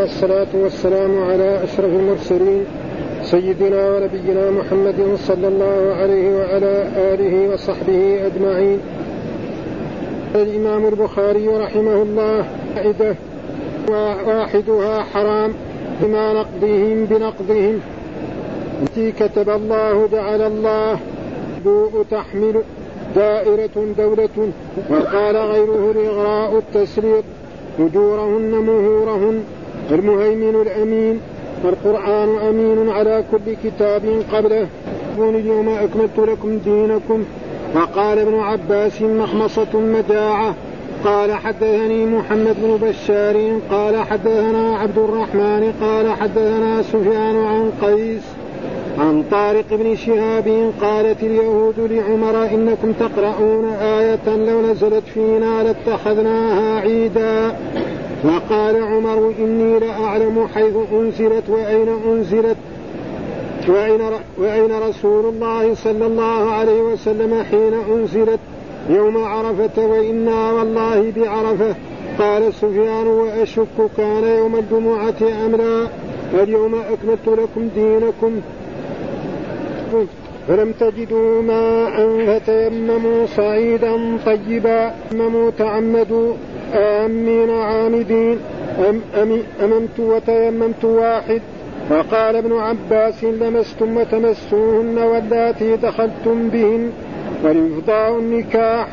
والصلاة والسلام على أشرف المرسلين سيدنا ونبينا محمد صلى الله عليه وعلى آله وصحبه أجمعين. الإمام البخاري رحمه الله عدة واحدها حرام بما نقضهم بنقضهم. التي كتب الله جعل الله بوء تحمل دائرة دولة وقال غيره الإغراء التسريط أجورهن مهورهن المهيمن الأمين والقرآن أمين على كل كتاب قبله. اليوم أكملت لكم دينكم. وقال ابن عباس مخمصة مجاعة قال حدثني محمد بن بشار قال حدثنا عبد الرحمن قال حدثنا سفيان عن قيس عن طارق بن شهاب قالت اليهود لعمر إنكم تقرؤون آية لو نزلت فينا لاتخذناها عيدا. وقال عمر إني لأعلم حيث أنزلت وأين أنزلت وأين, وأين رسول الله صلى الله عليه وسلم حين أنزلت يوم عرفة وإنا والله بعرفة. قال سفيان وأشك كان يوم الجمعة أم لا؟ اليوم أكملت لكم دينكم. فلم تجدوا ماء فتيمموا صعيدا طيبا. تيمموا تعمدوا. آمين عامدين. أم أم أممت وتيممت واحد. وقال ابن عباس لمستم وتمسوهن واللاتي دخلتم بهن والإفضاء النكاح.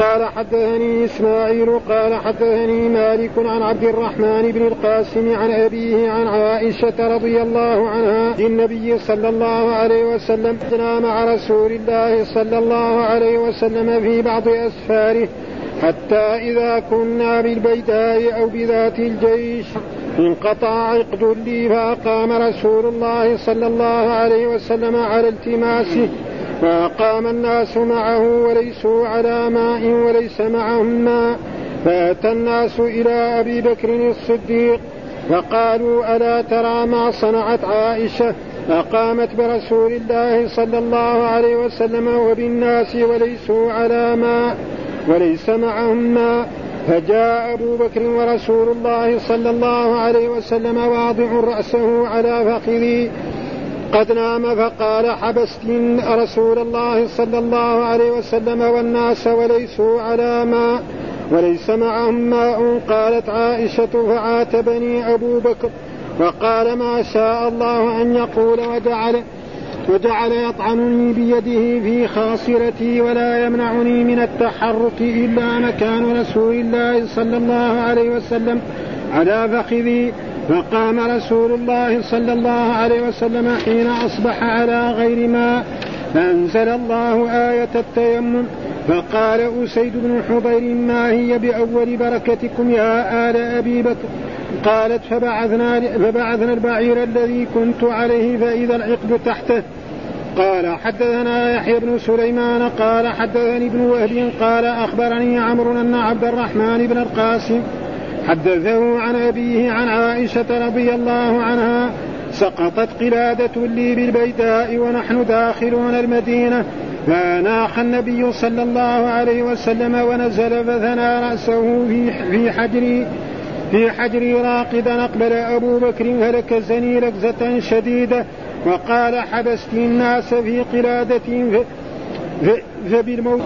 قال حدثني إسماعيل قال حدثني مالك عن عبد الرحمن بن القاسم عن أبيه عن عائشة رضي الله عنها. النبي صلى الله عليه وسلم مع رسول الله صلى الله عليه وسلم في بعض أسفاره. حتى إذا كنا بالبيداء أو بذات الجيش انقطع عقد لي فأقام رسول الله صلى الله عليه وسلم على التماسه فأقام الناس معه وليسوا على ماء وليس معهم ماء. فأتى الناس إلى أبي بكر الصديق فقالوا ألا ترى ما صنعت عائشة؟ أقامت برسول الله صلى الله عليه وسلم وبالناس وليسوا على ماء. وليس معهم ماء فجاء أبو بكر ورسول الله صلى الله عليه وسلم واضع رأسه على فخذي قد نام فقال حبست رسول الله صلى الله عليه وسلم والناس وليسوا على ماء وليس معهم ماء قالت عائشة فعاتبني أبو بكر وقال ما شاء الله أن يقول وجعل وجعل يطعنني بيده في خاصرتي ولا يمنعني من التحرك إلا مكان رسول الله صلى الله عليه وسلم على فخذي. فقام رسول الله صلى الله عليه وسلم حين أصبح على غير ماء فأنزل الله آية التيمم. فقال أسيد بن حضير ما هي بأول بركتكم يا آل أبي بكر؟ قالت فبعثنا فبعثنا البعير الذي كنت عليه فإذا العقد تحته. قال حدثنا يحيى بن سليمان قال حدثني ابن وهب قال أخبرني عمرو أن عبد الرحمن بن القاسم حدثه عن أبيه عن عائشة رضي الله عنها سقطت قلادة لي بالبيداء ونحن داخلون المدينة فناخ النبي صلى الله عليه وسلم ونزل فثنى رأسه في حجري. في حجري راقدا أقبل أبو بكر فلكزني لكزة شديدة وقال حبست الناس في قلادة فبالموت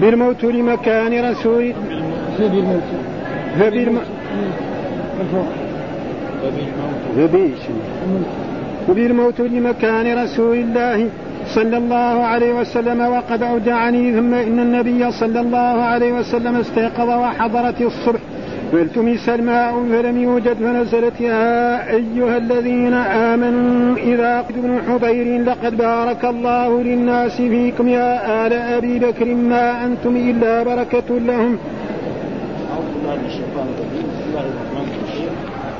بالموت لمكان رسول فبالموت فبالموت فبالموت لمكان رسول الله صلى الله عليه وسلم وقد أودعني ثم إن النبي صلى الله عليه وسلم استيقظ وحضرت الصبح. فالتمس الماء فلم يوجد فنزلت يا أيها الذين آمنوا إذا قد بن حضير لقد بارك الله للناس فيكم. يا آل أبي بكر ما أنتم إلا بركة لهم.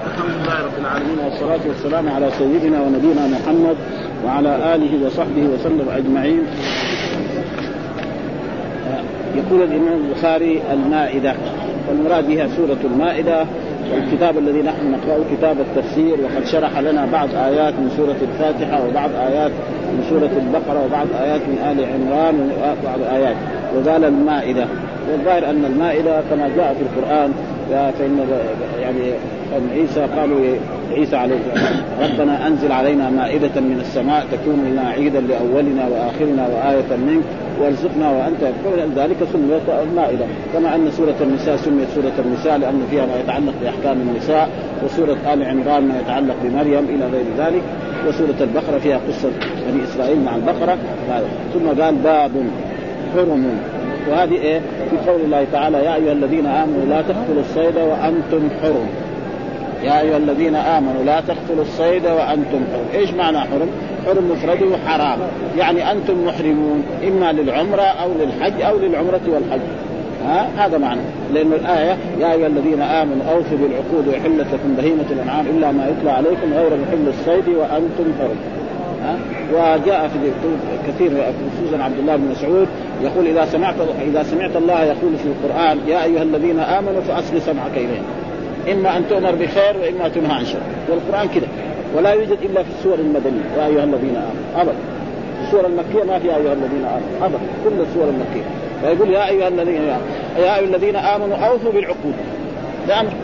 الحمد لله رب العالمين والصلاة والسلام على سيدنا ونبينا محمد وعلى آله وصحبه وسلم أجمعين. يقول الإمام البخاري المائدة. والمراد بها سورة المائدة والكتاب الذي نحن نقرأه كتاب التفسير وقد شرح لنا بعض آيات من سورة الفاتحة وبعض آيات من سورة البقرة وبعض آيات من آل عمران وبعض آيات. وقال المائدة. والظاهر أن المائدة كما جاء في القرآن فإن يعني عيسى قالوا عيسى عليه ربنا أنزل علينا مائدة من السماء تكون لنا عيدا لأولنا وآخرنا وآية منك وارزقنا وأنت ذلك سميت المائدة. كما أن سورة النساء سميت سورة النساء لأن فيها ما يتعلق بأحكام النساء وسورة آل عمران ما يتعلق بمريم إلى غير ذلك وسورة البقرة فيها قصة بني إسرائيل مع البقرة. ثم قال باب حرم. وهذه إيه في قول الله تعالى يا أيها الذين آمنوا لا تقتلوا الصيد وأنتم حرم يا أيها الذين آمنوا لا تقتلوا الصيد وأنتم حرم، إيش معنى حرم؟ حرم مفرده حرام، يعني أنتم محرمون إما للعمرة أو للحج أو للعمرة والحج. ها هذا معنى لأن الآية يا أيها الذين آمنوا أوفوا بالعقود وحلت لكم بهيمة الأنعام إلا ما يتلى عليكم غير محل الصيد وأنتم حرم. وجاء في كثير خصوصا عبد الله بن مسعود يقول إذا سمعت إذا سمعت الله يقول في القرآن يا أيها الذين آمنوا فاصغ سمعك اليه إما أن تؤمر بخير وإما تنهى عن شر. والقرآن كذا ولا يوجد إلا في السور المدنية. يا أيها الذين آمنوا. ابدا. السور المكية ما في يا أيها الذين آمنوا. ابدا. كل السور المكية. فيقول يا أيها الذين يا أيها الذين آمنوا أوفوا بالعقود.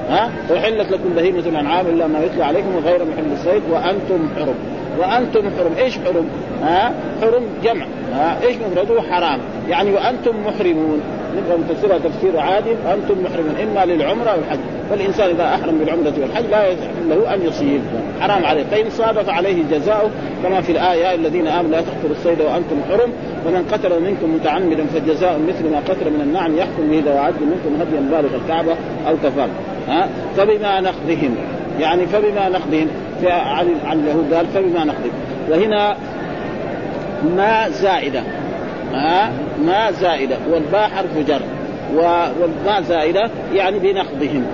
ها؟ احلت لكم بهيمة الأنعام إلا ما يتلى عليكم غير محل الصيد وأنتم حرم. وأنتم حرم. إيش حرم؟ ها؟ حرم جمع. ها؟ إيش مفرده حرام. يعني وأنتم محرمون. نبغى نفسرها تفسير عادي. أنتم محرمون. إما للعمرة والحج فالإنسان إذا أحرم بالعمرة والحج لا يحل له أن يصيب. حرام عليه. فإن صادف عليه جزاؤه كما في الآية الذين آمنوا لا تقتلوا الصيد وأنتم حرم. ومن قتل منكم متعمدا فجزاء مثل ما قتل من النعم يحكم به ذو عدل منكم هديا بالغ الكعبة أو كفار ها؟ فبما نقضهم. يعني فبما نقضهم. عن عن اليهود قال فبما نقضهم وهنا ما زائدة. ها ما زائدة. والباء حرف جر. والماء زائدة يعني بنقضهم.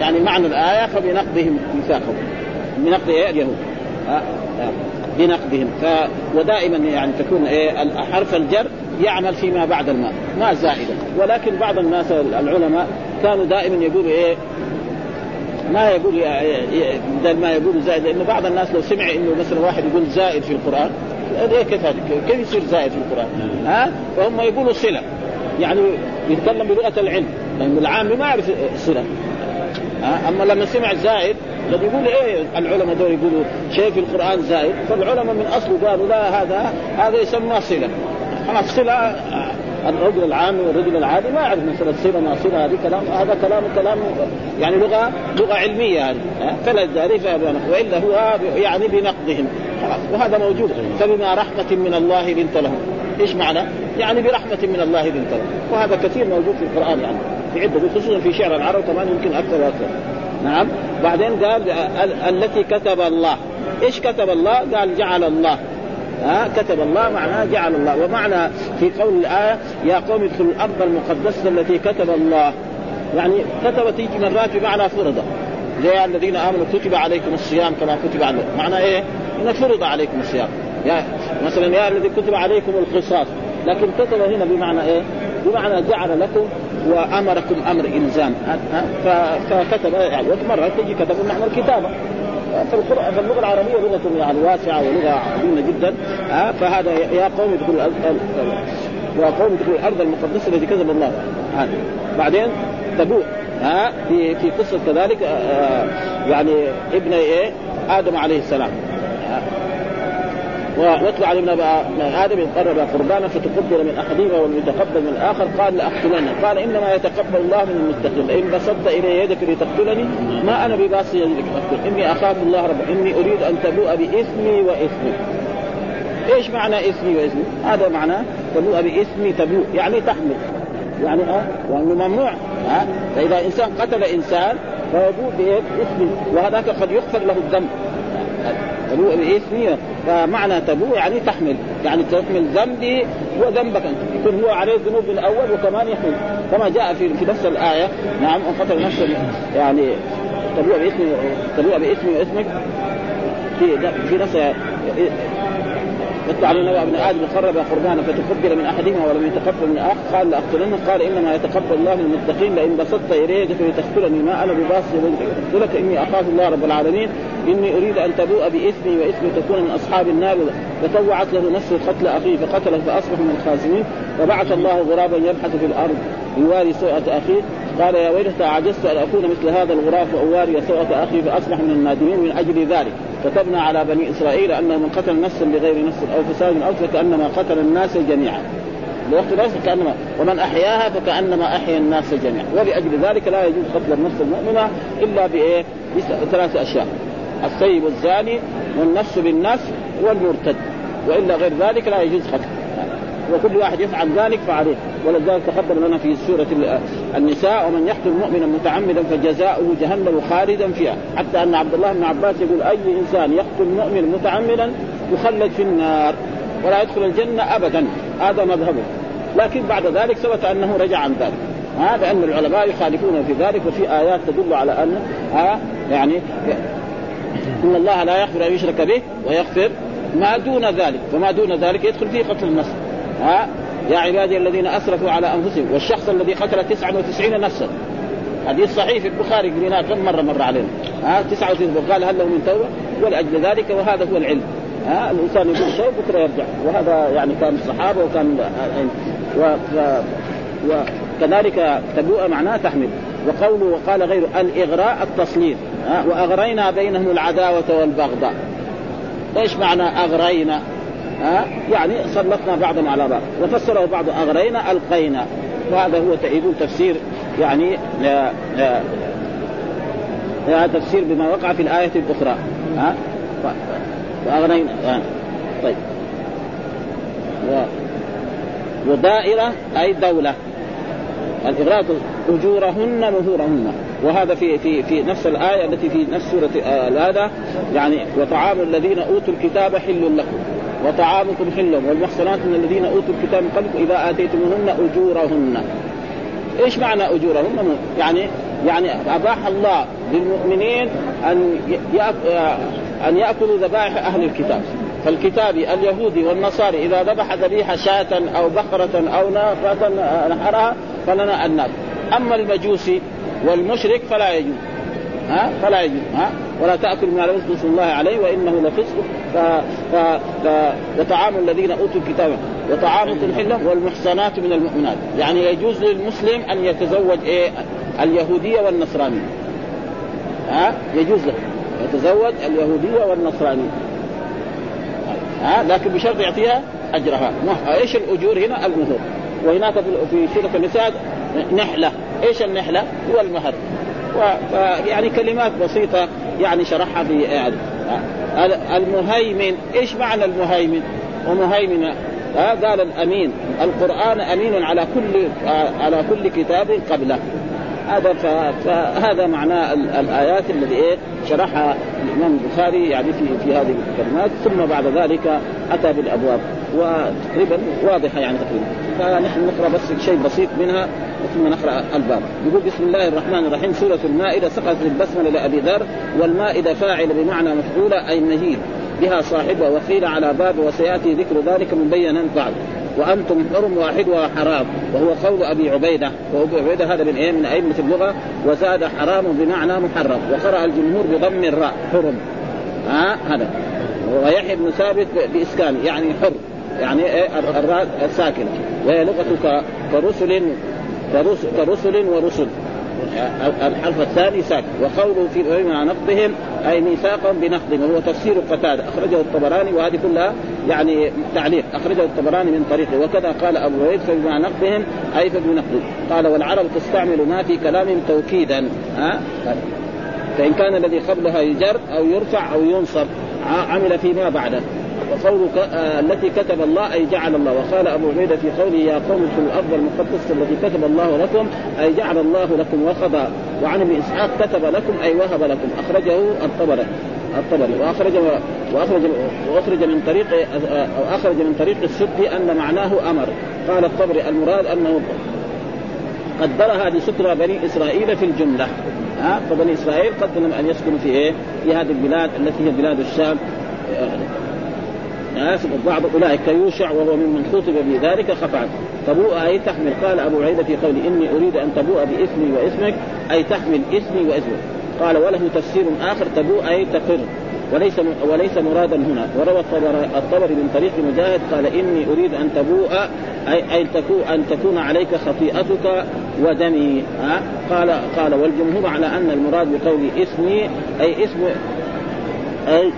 يعني معنى الآية فبنقضهم ميثاقهم. بنقض إيه؟ اليهود. ها بنقضهم. ف ودائما يعني تكون إيه؟ حرف الجر يعمل فيما بعد الماء. ما زائدة. ولكن بعض الناس العلماء كانوا دائما يقولوا إيه؟ ما يقول بدل ما يقول زائد لأنه بعض الناس لو سمع إنه مثلا واحد يقول زائد في القرآن كيف كيف يصير زائد في القرآن؟ ها؟ فهم يقولوا صلة. يعني يتكلم بلغة العلم. لأن العام ما يعرف ها؟ أما لما سمع زائد الذي يقول إيه العلماء دول يقولوا شيء في القرآن زائد فالعلماء من أصله قالوا لا هذا هذا يسمى صلة. خلاص صلة الرجل العام والرجل العادي ما يعرف مسألة صلة ما صلة هذه كلام هذا كلام كلام يعني لغة لغة علمية هذه فلذلك وإلا هو يعني بنقضهم خلاص وهذا موجود. فبما رحمة من الله لنت لهم. إيش معنى؟ يعني برحمة من الله لنت لهم. وهذا كثير موجود في القرآن يعني في عدة خصوصا في شعر العرب كمان يمكن أكثر وأكثر. نعم؟ بعدين قال التي كتب الله. إيش كتب الله؟ قال جعل الله. ها كتب الله معناه جعل الله. ومعنى في قول الآية يا قوم ادخلوا الأرض المقدسة التي كتب الله. يعني كتب تيجي مرات بمعنى فرض. زي الذين آمنوا كتب عليكم الصيام كما كتب عليكم معنى إيه؟ إن فرض عليكم الصيام. يا مثلا يا الذي كتب عليكم القصاص. لكن كتب هنا بمعنى إيه؟ بمعنى جعل لكم وأمركم أمر الزام فكتب يعني مرة تجي كتب بمعنى الكتابة. في اللغة العربية لغة يعني واسعة ولغة عظيمة جدا. ها فهذا يا قوم ادخلوا يا قوم ادخلوا الأرض المقدسة التي كذب الله بعدين تبوء. ها في في قصة كذلك آه يعني ابن إيه؟ آدم عليه السلام. واتلو علينا آدم اذ قرب قربانا فتقبل من أحدهما ولم يتقبل من الآخر قال لاقتلنه قال إنما يتقبل الله من المتقين. فإن بسطت إلي يدك لتقتلني ما أنا بباسط يدك لتقتل إني أخاف الله رب إني أريد أن تبوء بإثمي واثمك إيش معنى اسمي واسمي؟ هذا معناه تبوء باسمي تبوء. يعني تحمل. يعني ها أه؟ ممنوع. ها أه؟ فإذا إنسان قتل إنسان فيبوء باسمه وهذاك قد يغفر له الذنب. تبوء باسمي فمعنى تبوء يعني تحمل. يعني تحمل ذنبي وذنبك أنت. يكون هو عليه ذنوب الأول وكمان يحمل. كما جاء في في نفس الآية. نعم ان قتل يعني تبوء باسمي تبوء باسمي واسمك. في في نفس واتبع علينا ابن آدم قرب قربانا فتقبل من أحدهما ولم يتقبل من الآخر. قال لاقتلنه قال إنما يتقبل الله من المتقين لئن بسطت الي يدك لتقتلني ما أنا بباسط لك إني أخاف الله رب العالمين. إني أريد أن تبوء بإثمي وإثمي تكون من أصحاب النار. فطوعت له نفسه قتل أخيه فقتله فأصبح من الخاسرين فبعث الله غرابا يبحث في الأرض يواري سوءة أخيه. قال يا ويلتى عجزت أن أكون مثل هذا الغراب وأواري سوءة أخي فأصبح من النادمين من أجل ذلك. كتبنا على بني إسرائيل أنه من قتل نفسا بغير نفس أو فساد أو فكأنما قتل الناس جميعا. الوقت نفس كأنما ومن أحياها فكأنما أحيا الناس جميعا. ولاجل ذلك لا يجوز قتل النفس المؤمنة إلا بإيه؟ بثلاث أشياء. السيب الزاني والنفس بالنفس والمرتد. وإلا غير ذلك لا يجوز قتل وكل واحد يفعل ذلك فعليه. ولذلك تقدم لنا في سورة النساء ومن يقتل مؤمنا متعمدا فجزاؤه جهنم خالدا فيها. حتى أن عبد الله بن عباس يقول أي إنسان يقتل مؤمن متعمدا يخلد في النار ولا يدخل الجنة أبدا. هذا مذهبه. لكن بعد ذلك ثبت أنه رجع عن ذلك. ها لأن العلماء يخالفون في ذلك وفي آيات تدل على أن ها يعني إن الله لا يغفر أن يشرك به ويغفر ما دون ذلك وما دون ذلك يدخل فيه قتل النفس. ها؟ يا عبادي الذين أسرفوا على أنفسهم والشخص الذي قتل 99 نفسا. حديث صحيح في البخاري قريناه كم مرة مر علينا. ها؟ 99 وقال هل له من توبة؟ ولأجل ذلك وهذا هو العلم. ها؟ الإنسان يقول شيء بكره يرجع. وهذا يعني كان الصحابة وكان و... وكذلك تبوء معناه تحمل. وقوله وقال غيره الإغراء التصنيف وأغرينا بينهم العداوة والبغضاء. إيش معنى أغرينا؟ ها؟ يعني سلطنا بعضهم على بعض. وفسره بعض أغرينا ألقينا. وهذا هو يقول تفسير يعني يا يا يا تفسير بما وقع في الآية الأخرى. ها؟ وأغنينا آه. طيب. و... ودائرة أي دولة. الإغراء أجورهن نذورهن وهذا في في في نفس الآية التي في نفس سورة آه هذا يعني وطعام الذين أوتوا الكتاب حل لكم. وطعامكم حل والمحصنات من الذين أوتوا الكتاب من قبلكم إذا آتيتموهن أجورهن. إيش معنى أجورهن؟ يعني يعني أباح الله للمؤمنين أن أن يأكلوا ذبائح أهل الكتاب. فالكتابي اليهودي والنصاري إذا ذبح ذبيحة شاة أو بقرة أو ناقة نحرها فلنا أن أما المجوسي والمشرك فلا يجوز. ها؟ فلا يجوز. ها؟ ولا تأكل ما لم يذكر الله عليه وإنه لفسق. ف... ف... ف... وطعام الذين أوتوا الكتاب. وطعامكم حلة والمحصنات من المؤمنات. يعني يجوز للمسلم أن يتزوج إيه؟ اليهودية والنصرانية. ها؟ يجوز له. يتزوج اليهودية والنصرانية. ها؟ لكن بشرط يعطيها أجرها. إيش الأجور هنا؟ المهور. وهناك في سوره النساء نحلة. إيش النحلة؟ هو المهر. يعني كلمات بسيطة يعني شرحها في يعني المهيمن. إيش معنى المهيمن؟ ومهيمن قال الأمين. القرآن أمين على كل على كل كتاب قبله. هذا فهذا معنى الآيات الذي إيه؟ شرحها الإمام البخاري يعني في في هذه الكلمات. ثم بعد ذلك أتى بالأبواب. وتقريبا واضحة يعني تقريبا. فنحن نقرأ بس شيء بسيط منها. ثم نقرأ الباب يقول بسم الله الرحمن الرحيم. سورة المائدة سقطت البسملة لأبي ذر والمائدة فاعل بمعنى مفعولة أي مهيل بها صاحبها وقيل على باب وسيأتي ذكر ذلك مبينا بعد وأنتم حرم واحدها حرام وهو قول أبي عبيدة. وأبو عبيدة هذا من إيه من أئمة اللغة. وزاد حرام بمعنى محرم. وقرأ الجمهور بضم الراء حرم. ها؟ هذا. ويحيى بن ثابت بإسكان يعني حر. يعني إيه؟ الراء الساكنة. وهي لغه كرسل كرسل ورسل. الحرف الثاني ساكن وقوله في مع نقضهم أي ميثاقا بنقضهم وهو تفسير قتادة. أخرجه الطبراني وهذه كلها يعني تعليق. أخرجه الطبراني من طريقه. وكذا قال أبو عيد فبما نقضهم أي فبنقض قال والعرب تستعمل ما في كلامهم توكيدا. ها؟ فإن كان الذي قبلها يجر أو يرفع أو ينصب عمل فيما بعده. وقوله آه التي كتب الله أي جعل الله. وقال أبو عبيدة في قوله يا قوم ادخلوا الأرض المقدسة التي كتب الله لكم أي جعل الله لكم وقضى وعن ابن إسحاق كتب لكم أي وهب لكم. أخرجه الطبري الطبري. وأخرج وأخرج وأخرج من طريق أو أخرج من طريق السدي أن معناه أمر. قال الطبري المراد أنه قدرها لستر بني إسرائيل في الجملة. ها فبني إسرائيل قدروا أن يسكنوا في إيه؟ في هذه البلاد التي هي بلاد الشام. بعض أولئك كيوشع وهو ممن خطب بذلك خفعت. تبوء أي تحمل. قال أبو عيده في قوله إني أريد أن تبوء بإثمي واسمك أي تحمل اسمي واسمك قال وله تفسير آخر تبوء أي تقر. وليس وليس مرادا هنا. وروى الطبري من طريق مجاهد قال إني أريد أن تبوء أي ان تكون أن تكون عليك خطيئتك ودمي. ها قال قال والجمهور على أن المراد بقول اسمي أي اسم أي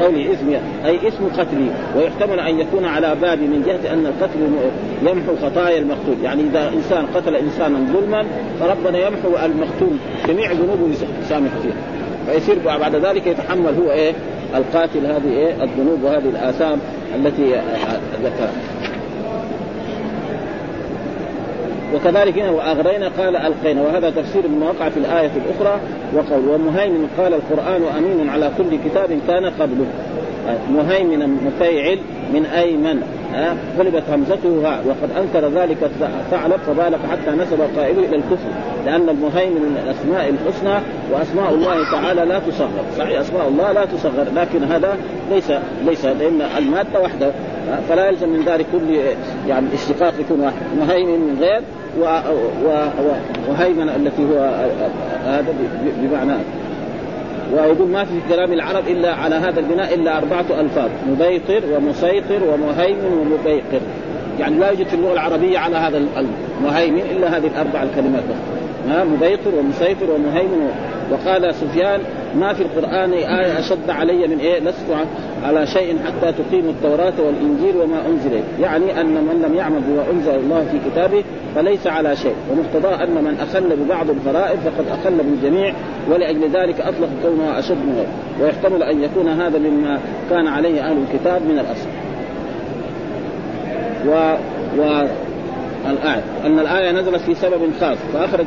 قوله اسم أي اسم قتلي ويحتمل أن يكون على باب من جهة أن القتل يمحو خطايا المقتول، يعني إذا إنسان قتل إنسانا ظلما فربنا يمحو المقتول جميع ذنوبه يسامح فيها. فيصير بعد ذلك يتحمل هو إيه؟ القاتل هذه إيه؟ الذنوب وهذه الآثام التي ذكرها. وكذلك هنا واغرينا قال ألقينا وهذا تفسير مما وقع في الآية الأخرى وقول ومهيمن قال القرآن أمين على كل كتاب كان قبله. مهيمنا مفيعل من أيمن غلبت همزته ها وقد أنكر ذلك ثعلب فبالغ حتى نسب قائله إلى الكفر لأن المهيمن من الأسماء الحسنى وأسماء الله تعالى لا تصغر صحيح؟ أسماء الله لا تصغر لكن هذا ليس ليس لأن المادة وحده فلا يلزم من ذلك كل يعني اشتقاق يكون واحد مهيمن من غير وهيمن التي هو هذا بمعنى ويقول ما في كلام العرب إلا على هذا البناء إلا أربعة ألفاظ مبيطر ومسيطر ومهيمن ومبيقر. يعني لا يوجد في اللغة العربية على هذا المهيمن إلا هذه الأربع الكلمات ها مبيطر ومسيطر ومهيمن وقال سفيان ما في القرآن آية أشد علي من إيه؟ لست على شيء حتى تقيموا التوراة والإنجيل وما أنزل يعني أن من لم يعمل بما أنزل الله في كتابه فليس على شيء. ومقتضاه أن من أخل ببعض الفرائض فقد أخل بالجميع ولأجل ذلك أطلق كونها أشد من غيره. ويحتمل أن يكون هذا مما كان عليه أهل الكتاب من الأصل. و, و الآية. أن الآية نزلت في سبب خاص فأخرج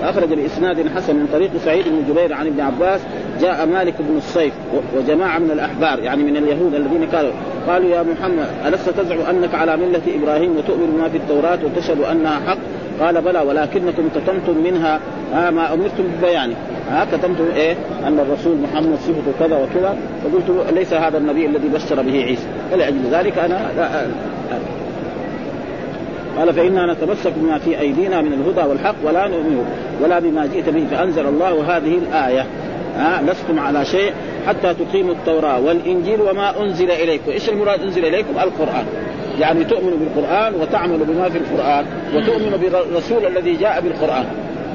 فأخرج بإسناد حسن من طريق سعيد بن جبير عن ابن عباس جاء مالك بن الصيف وجماعة من الأحبار يعني من اليهود الذين قالوا قالوا يا محمد ألست تزعم أنك على ملة إبراهيم وتؤمن ما في التوراة وتشهد أنها حق؟ قال بلى ولكنكم كتمتم منها آه ما أمرتم ببيانه. ها كتمتم إيه؟ أن الرسول محمد صفته كذا وكذا فقلت ليس هذا النبي الذي بشر به عيسى. فلاجل ذلك أنا لا قال فإنا نتمسك بما في أيدينا من الهدى والحق ولا نؤمن ولا بما جئت به فأنزل الله هذه الآية. ها لستم على شيء حتى تقيموا التوراة والإنجيل وما أنزل إليكم. إيش المراد أنزل إليكم؟ القرآن. يعني تؤمنوا بالقرآن وتعملوا بما في القرآن وتؤمنوا بالرسول الذي جاء بالقرآن.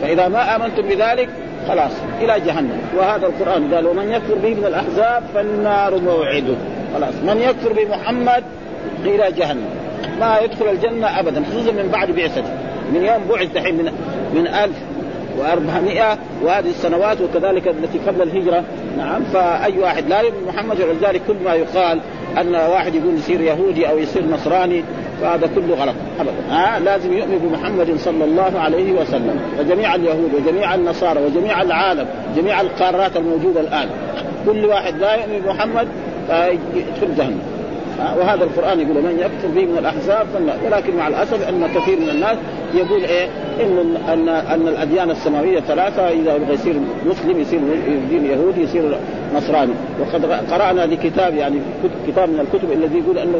فإذا ما آمنتم بذلك خلاص إلى جهنم. وهذا القرآن قال ومن يكفر به من الأحزاب فالنار موعده. خلاص من يكفر بمحمد إلى جهنم. ما يدخل الجنة أبدا خصوصا من بعد بعثته. من يوم بعث دحين من من 1400 وهذه السنوات وكذلك التي قبل الهجرة. نعم فأي واحد؟ لا يؤمن محمد ولذلك كل ما يقال أن واحد يقول يصير يهودي أو يصير نصراني فهذا كله غلط ابدا. آه لازم يؤمن بمحمد صلى الله عليه وسلم فجميع اليهود وجميع النصارى وجميع العالم جميع القارات الموجودة الآن. كل واحد لا يؤمن بمحمد يدخل جهنم. وهذا القرآن يقول من يكفر به من الأحزاب ولكن مع الأسف أن كثير من الناس يقول إيه؟ إن ان أن الأديان السماوية ثلاثة إذا يبغى يصير مسلم يصير دين يهودي يصير نصراني. وقد قرأنا لكتاب يعني كتاب من الكتب الذي يقول إنه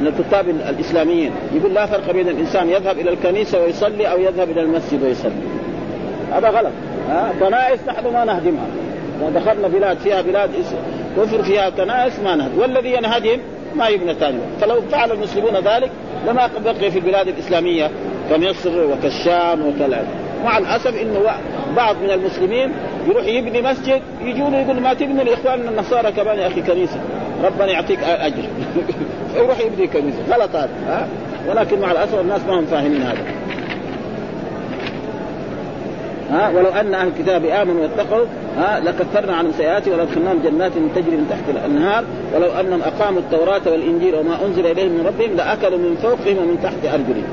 من الكتاب الإسلاميين. يقول لا فرق بين الإنسان يذهب إلى الكنيسة ويصلي أو يذهب إلى المسجد ويصلي. هذا غلط. ها؟ كنائس نحن ما نهدمها. دخلنا بلاد فيها بلاد كفر فيها كنائس ما نهدم. والذي ينهدم ما يبنى ثاني فلو فعل المسلمون ذلك لما بقي في البلاد الإسلامية كمصر وكالشام وكالعراق مع الأسف انه بعض من المسلمين يروح يبني مسجد يجون يقول ما تبنوا لاخواننا النصارى كمان يا أخي كنيسة. ربنا يعطيك أجر. يروح يبني كنيسة. غلط هذا ولكن مع الأسف الناس ما هم فاهمين هذا. ها ولو أن أهل الكتاب آمنوا واتقوا ها لكفرنا عنهم سيئاتهم ولادخلناهم جنات تجري من تحت الأنهار. ولو انهم أقاموا التوراة والإنجيل وما أنزل إليهم من ربهم لأكلوا من فوقهم ومن تحت أرجلهم.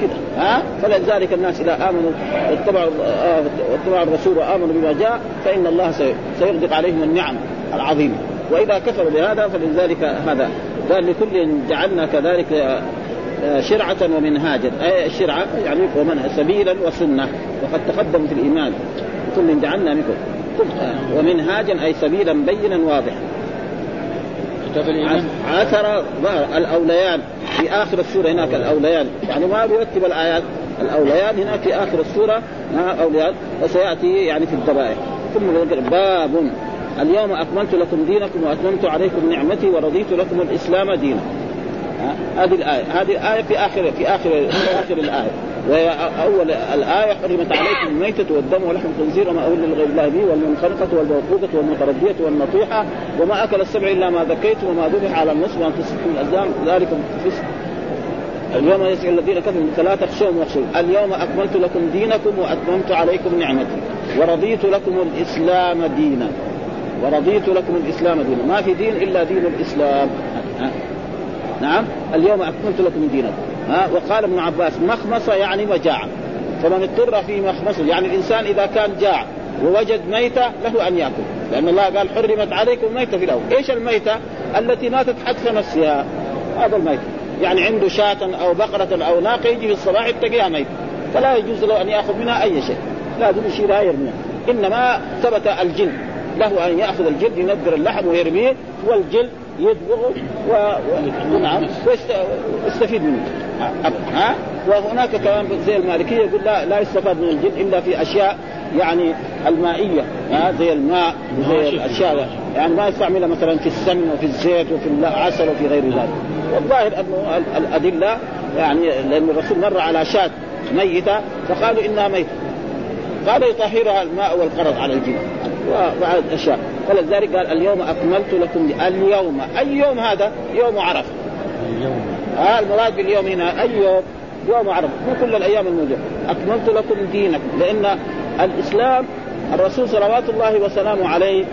كده ها فلذلك الناس إذا آمنوا واتبعوا آه، واتبعوا الرسول وآمنوا بما جاء فإن الله سيغدق عليهم النعم العظيمة. وإذا كفروا بهذا فلذلك هذا. قال لكل جعلنا كذلك شرعة ومنهاجا. أي الشرعة يعني ومن سبيلا وسنة. وقد تقدم في الإيمان. كل جعلنا منكم. ومنهاجا أي سبيلا بينا واضحا. عثر الأوليان في آخر السورة هناك الأوليان يعني ما بيرتب الآيات. الأوليان هناك في آخر السورة. أوليان وسيأتي يعني في الذبائح ثم باب. اليوم أكملت لكم دينكم وأتممت عليكم نعمتي ورضيت لكم الإسلام دينا هذه الآية. هذه الآية في آخر في آخر في آخر الآية. وهي أول الآية حرمت عليكم الميتة والدم ولحم الخنزير وما أول لغير الله به والمنخنقة والموقوفة والمتردية والنطيحة وما أكل السبع إلا ما ذكيتم وما ذبح على النصب وأن تسكتوا الأزلام. ذلك فسق. اليوم يسأل الذين كفروا فلا تخشوهم واخشوا اليوم أكملت لكم دينكم وأتممت عليكم نعمتي. ورضيت لكم الإسلام دينا. ورضيت لكم الإسلام دينا. ما في دين إلا دين الإسلام. نعم. اليوم أكملت لكم دينكم. ها وقال ابن عباس مخمصه يعني مجاعه فمن اضطر في مخمصه يعني الإنسان إذا كان جاع ووجد ميتة له أن يأكل. لأن الله قال حرمت عليكم ميته في الأول. إيش الميتة؟ التي ماتت حتف نفسها. هذا الميت. يعني عنده شاة أو بقرة أو ناقة يجي في الصباح يتقيها ميت. فلا يجوز له أن يأخذ منها أي شيء. لازم يشيلها يرميها إنما ثبت الجلد. له أن يأخذ الجلد ينذر اللحم ويرميه والجلد يدبغه و... ونعم ويستفيد منه. ها؟ وهناك كمان زي المالكية يقول لا لا يستفاد من الجلد إلا في أشياء يعني المائية ها؟ زي الماء وزي الأشياء. يعني ما يستعملها مثلا في السمن وفي الزيت وفي العسل وفي غير ذلك. والظاهر انه الأدلة يعني لأن الرسول مر على شاة ميتة فقالوا إنها ميتة. قال يطهرها الماء والقرض على الجلد وبعد اشياء ولذلك قال اليوم أكملت لكم اليوم. اي يوم هذا؟ يوم عرفه اليوم. آه المراد باليوم هنا اي يوم؟ يوم عرفه مو كل الأيام الموجودة. أكملت لكم دينكم. لأن الإسلام الرسول صلوات الله وسلامه عليه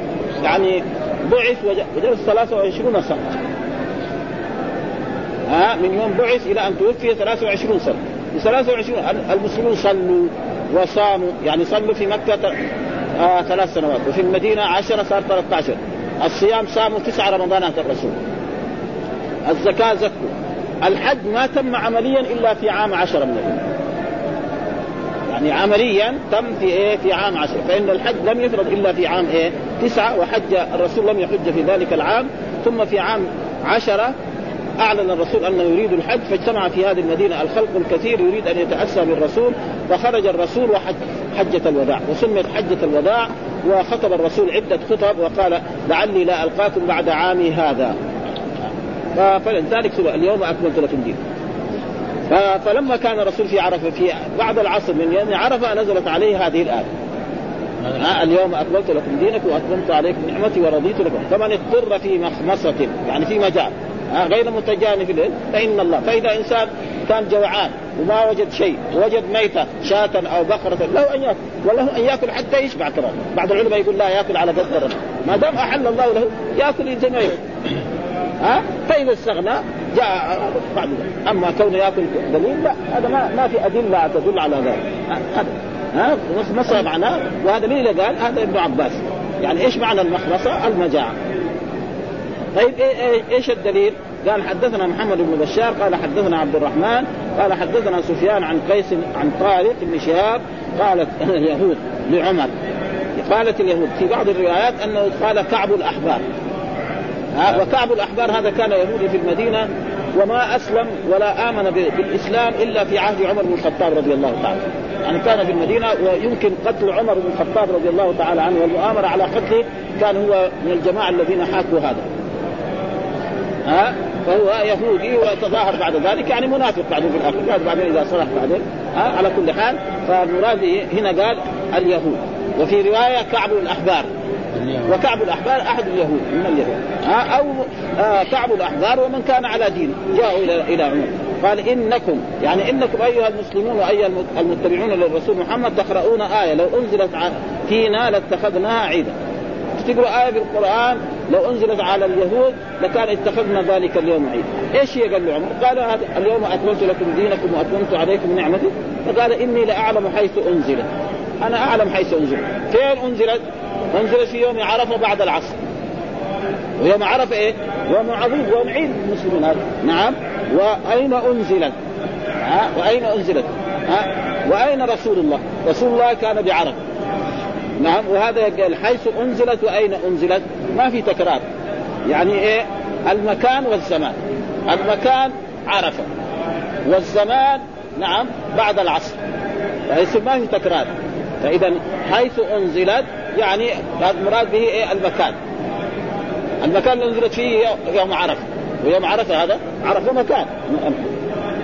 يعني بعث وجلس 23 سنة. ها من يوم بعث إلى أن توفي 23 سنة. في 23 المسلمون صلوا وصاموا يعني صلوا في مكة آه ثلاث سنوات. وفي المدينة عشرة صار 13 الصيام صاموا تسع رمضانات الرسول الزكاة زكوا الحج ما تم عمليا إلا في عام عشرة من الهجرة. يعني عمليا تم في إيه؟ في عام عشرة. فإن الحج لم يفرض إلا في عام إيه؟ تسعة وحج الرسول لم يحج في ذلك العام. ثم في عام عشرة أعلن الرسول أنه يريد الحج فاجتمع في هذه المدينة الخلق الكثير يريد أن يتأسى بالرسول فخرج الرسول وحج. حجة الوداع وسميت حجة الوداع وخطب الرسول عدة خطب وقال لعلي لا ألقاكم بعد عامي هذا. فلذلك اليوم أكملت لكم دين فلما كان الرسول في عرفه في بعد العصر من يوم عرفة نزلت عليه هذه الآية. ها اليوم أكملت لكم دينكم وأتممت عليكم نعمتي ورضيت لكم. فمن اضطر في مخمصة يعني في مجال غير متجانف له فإن الله. فإذا إنسان كان جوعان وما وجد شيء وجد ميتة شاة أو بقرة له أن يأكل وله أن يأكل حتى يشبع كمان. بعض العلماء يقول لا يأكل على قدر ما. دام أحل الله له يأكل زي ما ها؟ فإذا استغنى جاء بعد أما كونه يأكل دليل لا هذا ما ما في أدلة تدل على ذلك. ها؟ مخمصة معناه وهذا مين اللي قال؟ هذا ابن عباس. يعني إيش معنى المخمصة؟ المجاعة. طيب إيش الدليل؟ قال حدثنا محمد بن بشار قال حدثنا عبد الرحمن قال حدثنا سفيان عن قيس عن طارق بن شهاب قالت اليهود لعمر قالت اليهود في بعض الروايات أنه قال كعب الأحبار. وكعب الأحبار هذا كان يهودي في المدينة وما أسلم ولا آمن بالإسلام إلا في عهد عمر بن الخطاب رضي الله تعالى. يعني كان في المدينة ويمكن قتل عمر بن الخطاب رضي الله تعالى عنه والمؤامرة على قتله كان هو من الجماعة الذين حاكوا هذا. ها؟ فهو يهودي وتظاهر بعد ذلك يعني منافق بعدين في الآخر بعدين إذا صلح بعدين ها؟ على كل حال فالمراد هنا قال اليهود. وفي رواية كعب الأحبار. وكعب الأحبار أحد اليهود من اليهود ها؟ أو آه كعب الأحبار ومن كان على دينه جاءوا إلى إلى عمر. قال إنكم يعني إنكم أيها المسلمون وأيها المتبعون للرسول محمد تقرؤون آية لو أنزلت فينا لاتخذناها عيدا. تقرا آية في القرآن لو انزلت على اليهود لكان اتخذنا ذلك اليوم عيد إيش هي قال له عمر قال اليوم اكملت لكم دينكم وأتممت عليكم نعمتي. فقال إني لأعلم حيث أنزلت. أنا أعلم حيث أنزلت. فين أنزلت؟ أنزلت في يوم عرفة بعد العصر. ويوم عرفة إيه؟ يوم عظيم يوم عيد المسلمين هذا. نعم. وأين أنزلت؟ ها؟ وأين أنزلت؟ ها؟ وأين رسول الله؟ رسول الله كان بعرفة. نعم وهذا قال حيث أنزلت وأين أنزلت؟ ما في تكرار. يعني إيه؟ المكان والزمان. المكان عرفة والزمان نعم بعد العصر. فيصير ما في تكرار. فإذا حيث أنزلت يعني المراد به إيه؟ المكان. المكان اللي أنزلت فيه يوم عرفة. ويوم عرفة هذا عرفه مكان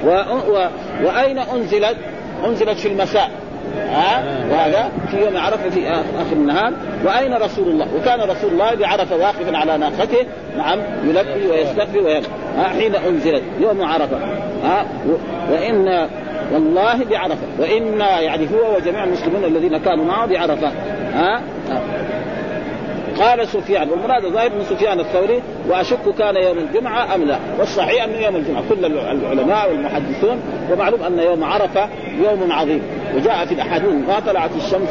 و... و... وأين أنزلت؟ أنزلت في المساء. ها؟ وهذا في يوم عرفة في آخر النهار. وأين رسول الله؟ وكان رسول الله بعرفة واقفا على ناقته نعم يلبي ويستقبل ويلبي ها حين أنزلت يوم عرفة. ها وإن والله بعرفة. وأنا يعني هو وجميع المسلمين الذين كانوا معه بعرفة. ها؟ قال سفيان والمراد ظاهر من سفيان الثوري وأشك كان يوم الجمعة أم لا؟ والصحيح أنه يوم الجمعة. كل العلماء والمحدثون ومعلوم أن يوم عرفة يوم عظيم. وجاء في الأحاديث ما طلعت الشمس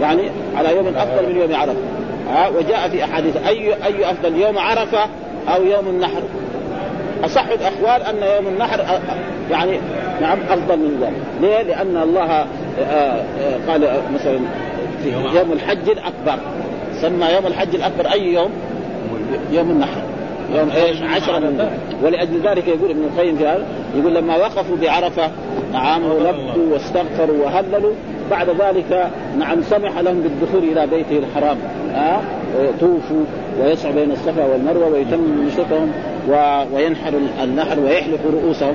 يعني على يوم أفضل من يوم عرفة. ها؟ وجاء في أحاديث اي أي أفضل يوم عرفة أو يوم النحر؟ أصح الاقوال أن يوم النحر يعني نعم أفضل من ذلك. ليه؟ لأن الله قال مثلا في يوم الحج الأكبر. سمى يوم الحج الأكبر أي يوم؟ يوم النحر. يوم إيش؟ عشرة من ولأجل ذلك يقول ابن القيم في هذا يقول لما وقفوا بعرفة نعم ولبوا واستغفروا وهللوا بعد ذلك نعم سمح لهم بالدخول إلى بيته الحرام. ها؟ ويطوفوا ويسعوا بين الصفا والمروة ويتم نشاطهم وينحر النحر ويحلقوا رؤوسهم.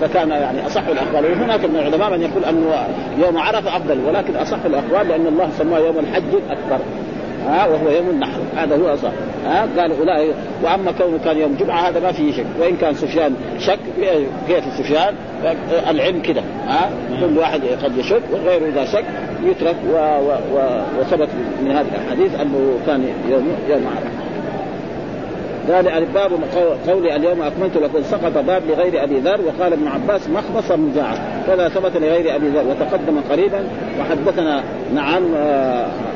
فكان يعني أصح الأقوال. وهناك من العلماء من يقول انه يوم عرفة أفضل ولكن أصح الأقوال لأن الله سماه يوم الحج الأكبر. ها وهو يوم النحر. هذا هو اصح ها قال أولئك وأما كونه كان يوم جمعه هذا ما فيه شك. وإن كان سفيان شك كيف سفيان؟ العلم كده. ها كل واحد قد يشك وغيره إذا شك يترك و و و وثبت من هذه الاحاديث أنه كان يوم يوم عرفة. قال الباب قول اليوم أكملت لكم سقط باب لغير أبي ذر وقال ابن عباس مخمصه مجاعه كذا ثبت لغير أبي ذر وتقدم قريبا وحدثنا نعم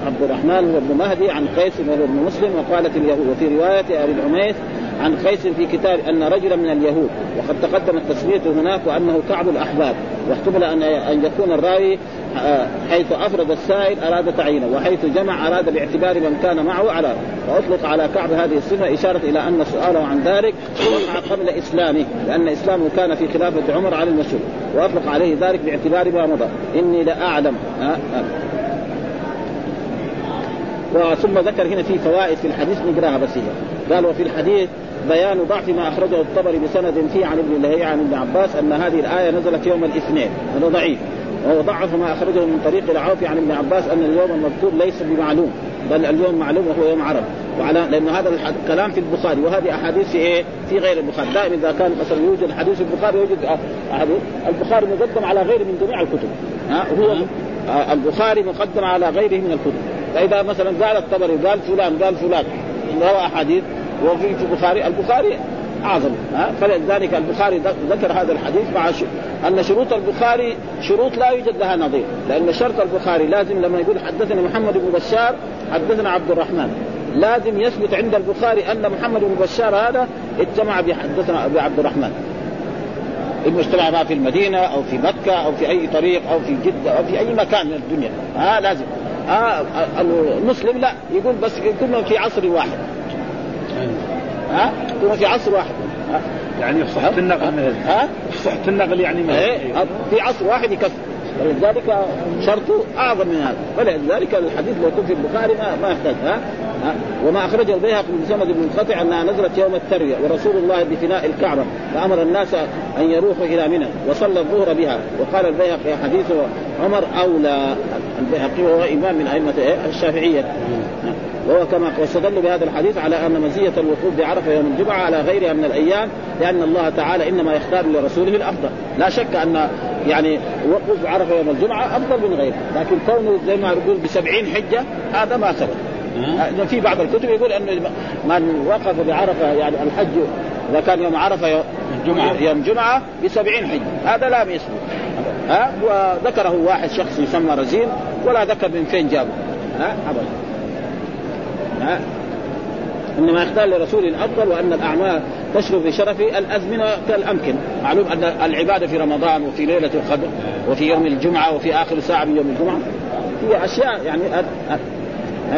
عبد الرحمن ابن مهدي عن قيس ابن مسلم وقالت اليهود وفي رواية أبي العميس عن قيس في كتاب أن رجلا من اليهود وقد تقدم التسميه هناك وأنه كعب الأحباب واحتمل أن أن يكون الراوي حيث أفرد السائل أراد تعيينه وحيث جمع أراد باعتبار من كان معه على فاطلق على كعب هذه الصفة إشارة إلى أن سؤاله عن ذلك وقع قبل إسلامه لأن إسلامه كان في خلافة عمر على المشهور وأطلق ذلك باعتبار ما مضى. إني لاعلم ثم ذكر هنا في فوائد في الحديث نقراها بس هي قال وفي الحديث بيان ضعف ما أخرجه الطبري بسند فيه عن ابن لهيعة عن ابن عباس أن هذه الآية نزلت يوم الاثنين. هذا ضعيف. وهو ضعف ما أخرجه من طريق العوفي عن ابن عباس أن اليوم المذكور ليس بمعلوم. بل اليوم معلوم وهو يوم عرب. وعلى لأن هذا الكلام في البخاري. وهذه أحاديث في إيه؟ في غير البخاري، دائما إذا كان مثلا يوجد حديث في البخاري يوجد أحاديث. البخاري مقدم على غيره من جميع الكتب. ها؟ هو البخاري مقدم على غيره من الكتب، فإذا مثلا قال الطبري قال فلان قال فلان. روى أحاديث. وفي في البخاري البخاري اعظم فلذلك البخاري ذكر هذا الحديث مع أن شروط البخاري شروط لا يوجد لها نظير لأن شرط البخاري لازم لما يقول حدثنا محمد بن بشار حدثنا عبد الرحمن لازم يثبت عند البخاري أن محمد بن بشار هذا اجتمع بحدثنا بعبد الرحمن. انه اجتمع في المدينة أو في مكة أو في أي طريق أو في جدة أو في أي مكان من الدنيا ها؟ لازم. ها المسلم لا يقول بس كلهم في عصر واحد. ها؟ كلهم في عصر واحد. ها؟ يعني في صحة النقل. ها؟ في صحة النقل يعني مثل إيه في. عصر واحد يكفي ولذلك شرطه أعظم من هذا. فلذلك الحديث لو يكون في البخاري ما, ما يحتاج ها, ها؟ وما أخرجه البيهقي من سند بن منقطع أنها نزلت يوم التروية ورسول الله بفناء الكعبة فأمر الناس أن يروحوا إلى منى وصلى الظهر بها. وقال البيهقي حديث عمر أولى. البيهقي وهو إمام من أئمة الشافعية. وهو كما واستدلوا بهذا الحديث على أن مزية الوقوف بعرفة يوم الجمعة على غيرها من الأيام لأن الله تعالى إنما يختار لرسوله الأفضل، لا شك أن يعني وقوف بعرفة يوم الجمعة أفضل من غيره، لكن كونه زي ما يقول بسبعين حجة هذا ما ثبت. في بعض الكتب يقول أن من وقف بعرفة يعني الحج إذا كان يوم عرفة يوم. يوم جمعة بسبعين حجة، هذا لا يثبت. ها وذكره واحد شخص يسمى رزين ولا ذكر من فين جابه. ها أبدا. ها إنما يختار لرسول افضل وأن الأعمال تشرف في شرف الأزمنة كالأمكن، معلوم أن العبادة في رمضان وفي ليلة القدر وفي يوم الجمعة وفي آخر ساعة من يوم الجمعة هي أشياء يعني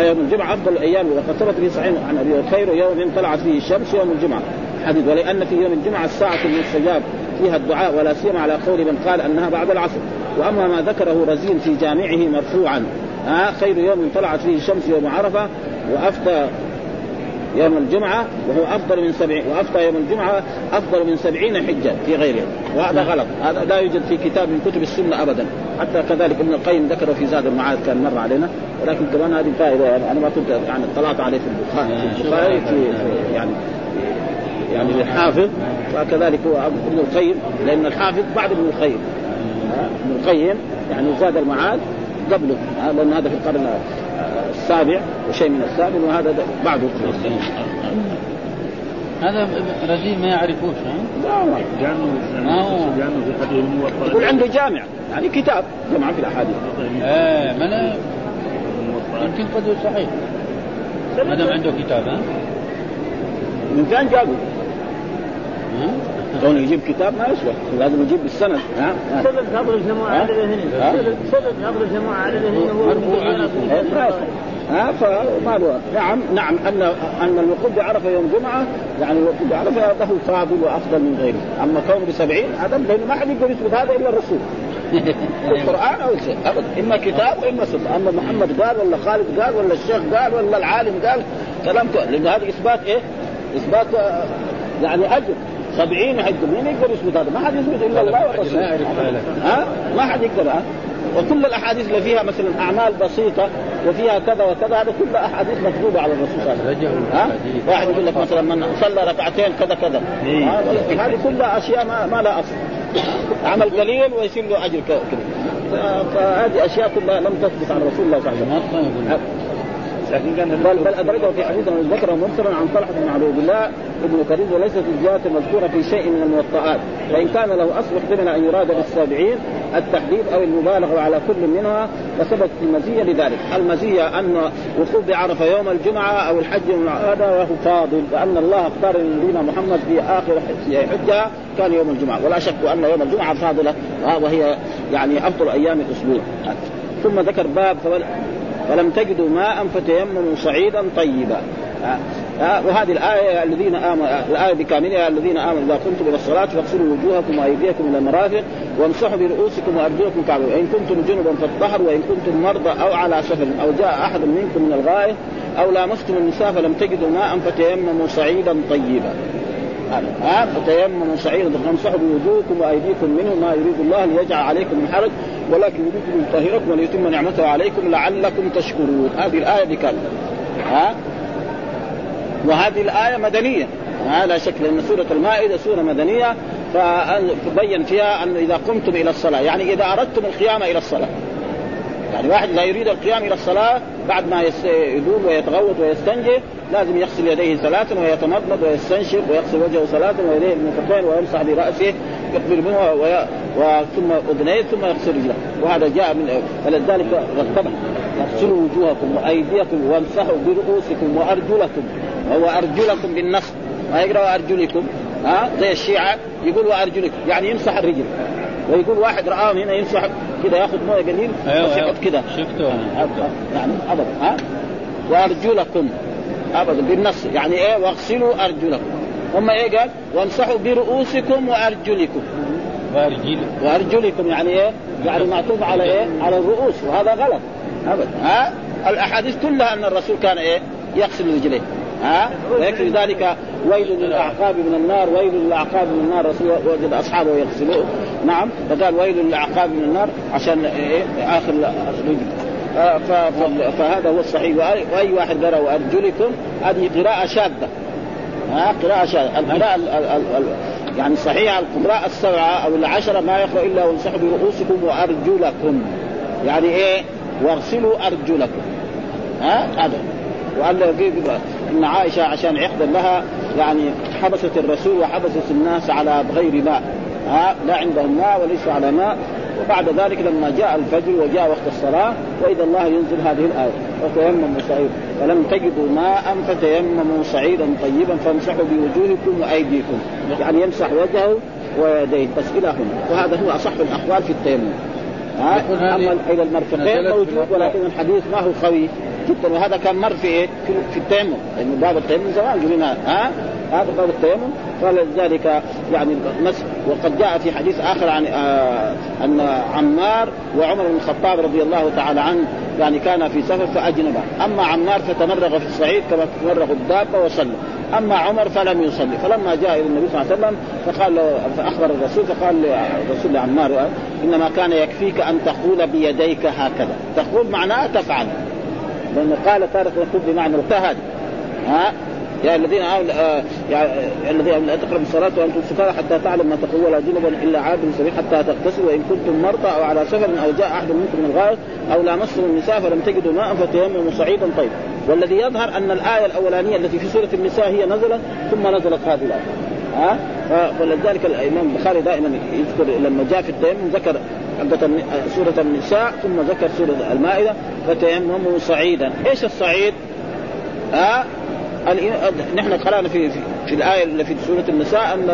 يوم الجمعة أفضل الأيام. وقد ثبت في صحيح عن أبي خير يوم طلعت فيه الشمس يوم الجمعة. حديث ولأن في يوم الجمعة الساعة المستجاب فيها الدعاء ولا سيما على قول من قال أنها بعد العصر. وأما ما ذكره رزين في جامعه مرفوعا. ها خير يوم طلعت فيه الشمس يوم عرفة وافتى يوم الجمعة وهو أفضل من سبع وأفطى يوم الجمعة أفضل من سبعين حجة في غيره. وهذا غلط. هذا لا يوجد في كتاب من كتب السنة أبدا. حتى كذلك ابن القيم ذكره في زاد المعاد كان مر علينا. ولكن كمان هذه فائدة يعني أنا ما كنت يعني اطلعت عليه في البخاري في البخاري في, في يعني يعني للحافظ وكذلك هو ابن القيم لأن الحافظ بعد ابن القيم. ابن القيم يعني زاد المعاد قبله لأن هذا في القرن السابع وشيء من الثامن وهذا بعده هذا رزين ما يعرفوش ها؟ ما هو؟ يقول عنده جامع يعني كتاب جمع في الأحاديث. إيه ما أنا يمكن قد صحيح. ما دام عنده كتاب ها؟ من فين جابه؟ كونه يجيب كتاب ما يسوى. لازم يجيب بالسند. ها؟ سبب فضل الجماعه عدد هنا سبب فضل الجماعه عدد هنا هو ها؟ فما له نعم نعم ان أن الوقوف بعرفة يوم جمعة يعني الوقوف بعرفة له فاضل وأفضل من غيره، أما كونه بسبعين هذا لأنه ما حد يقدر يثبت هذا إلا الرسول. القران أو شيء ابدا إما كتاب وإما سنة، أما محمد قال ولا خالد قال ولا الشيخ قال ولا العالم قال كلام لأن هذا إثبات إيه؟ إثبات يعني أجر. سبعين حج مين يقدر يثبت هذا؟ ما حد يثبت إلا الله والرسول. ها؟ ما حد يقدر ها؟ وكل الأحاديث اللي فيها مثلا أعمال بسيطة وفيها كذا وكذا هذا كلها أحاديث مكذوبه على الرسول صلى الله عليه وسلم. ها؟ واحد يقول لك مثلا من صلى ركعتين كذا كذا. هذه كلها أشياء ما, ما لها أصل. عمل قليل ويصير له أجر كذا. فهذه أشياء كلها لم تثبت عن رسول الله صلى الله عليه وسلم. بل, بل أدركه في حديث ذكره مرسلا عن طلحة بن عبد الله ابن كريم وليست الزياده المذكوره في شيء من الموطئات فإن كان له أصل احتمل أن يراد بالسابعين التحديد أو المبالغة على كل منها فثبت المزية لذلك، المزية أن وقوف بعرفة يوم الجمعة أو الحج هذا وهو فاضل وان الله اختار نبينا محمد في آخر حجة كان يوم الجمعة. ولا شك أن يوم الجمعة فاضلة وهي يعني أفضل أيام الأسبوع. ثم ذكر باب فلم تجدوا ماء فتيمموا صعيدا طيبا. وهذه الآية الذين آمنوا الآية بكاملها الذين آمنوا إذا قمتم إلى الصلاة فاغسلوا وجوهكم وأيديكم إلى المرافق وامسحوا برؤوسكم وأرجلكم كعبا وإن كنتم جنبا فاطهروا وإن كنتم مرضى أو على سفر أو جاء أحد منكم من الغائط أو لامستم النساء فلم تجدوا ماء فتيمموا صعيدا طيبا. ها فتيمموا صعيدا فامسحوا بوجوهكم وأيديكم منه ما يريد الله ليجعل عليكم من حرج ولكن يريد ليطهركم وليتم نعمته عليكم لعلكم تشكرون. هذه الآية بكامل ها؟ وهذه الآية مدنية. ها لا شك لأن سورة المائدة سورة مدنية فبين فيها أن إذا قمتم إلى الصلاة يعني إذا أردتم القيام إلى الصلاة. يعني واحد لا يريد القيام إلى الصلاة بعد ما يدوم ويتغوط ويستنجي لازم يغسل يديه ثلاثا ويتمضمض ويستنشق ويغسل وجهه ثلاثا ويديه المرفقين ويمسح برأسه يقبل منه وثم أذنيه ثم يغسل رجله. وهذا جاء من فلذلك رتبه اغسلوا وجوهكم وأيديكم وامسحوا برؤوسكم وأرجلكم. وهو أرجلكم ما يقرأ أرجلكم؟ ها؟ زي الشيعة يقول وأرجلكم. يعني يمسح الرجل. ويقول واحد رآهم هنا يمسح كذا ياخذ موية قليل أيوة أيوة. كذا شفته يعني أبدا ها؟ وأرجلكم. أبدا بالنص. يعني إيه؟ واغسلوا أرجلكم. هم إيه قال؟ وامسحوا برؤوسكم وأرجلكم. وارجلكم وأرجلكم يعني إيه؟ يعني معطوف على إيه؟ على الرؤوس وهذا غلط. أبدا ها؟ الأحاديث كلها أن الرسول كان إيه؟ يغسل رجليه. ها؟ ويكفي ذلك ويل للأعقاب من النار ويل للأعقاب من النار. رسول وجد أصحابه يغسلوه. نعم فقال ويل للأعقاب من النار عشان إيه؟ آخر رجل فهذا هو الصحيح. واي واحد قرأ وأرجلكم هذه قراءة شاذة. ها؟ قراءة شاذة. القراءة يعني صحيح القراءة السبعة أو العشرة ما يقرأ إلا وامسحوا برؤوسكم وأرجلكم. يعني إيه؟ واغسلوا أرجلكم. ها؟ هذا. له إن عائشة عشان يحضر لها يعني حبست الرسول وحبست الناس على بغير ماء. ها لا عندهم ماء وليس على ماء. وبعد ذلك لما جاء الفجر وجاء وقت الصلاة وإذا الله ينزل هذه الآية وتيمموا صعيدا فلم تجدوا ماء فتيمموا صعيدا طيبا فامسحوا بوجوهكم وأيديكم. يعني يمسح وجهه ويديه بس إلى هنا وهذا هو أصح الأقوال في التيمم. ها أما إلى المرفقين موجود ولكن الحديث ما هو قوي. جدا وهذا كان مر في إيه؟ في, التيمم. لأنه باب التيمم زمان قلنا ها؟ هذا باب التيمم. فلذلك يعني مسح وقد جاء في حديث آخر عن آه أن عمار وعمر بن الخطاب رضي الله تعالى عنه يعني كان في سفر فاجنب أما عمار فتمرغ في الصعيد كما تمرغ الدابة وصلى. أما عمر فلم يصلي. فلما جاء إلى النبي صلى الله عليه وسلم فقال له فأخبر الرسول فقال الرسول لعمار إنما كان يكفيك أن تقول بيديك هكذا. تقول معناه تفعل. لأنه قال تارة يقول بمعنى اجتهد ها؟ يا الذين آمنوا آه يا الذين لا تقربوا الصلاة وأنتم سكارى حتى تعلم ما تقول ولا جنبا إلا عابر سبيل حتى تغتسلوا وإن كنتم مرضى أو على سفر أو جاء أحد منكم من الغائط أو لامستم النساء فلم تجدوا ماء فتيمموا صعيدا طيب والذي يظهر أن الآية الأولانية التي في سورة النساء هي نزلت ثم نزلت هذه الآية. ها؟ فلذلك الإمام البخاري دائما يذكر لما جاء في التيمم ذكر سورة النساء ثم ذكر سورة المائدة فتيمموا صعيدا. إيش الصعيد؟ ها؟ نحن قرأنا في, في في الآية اللي في سورة النساء ان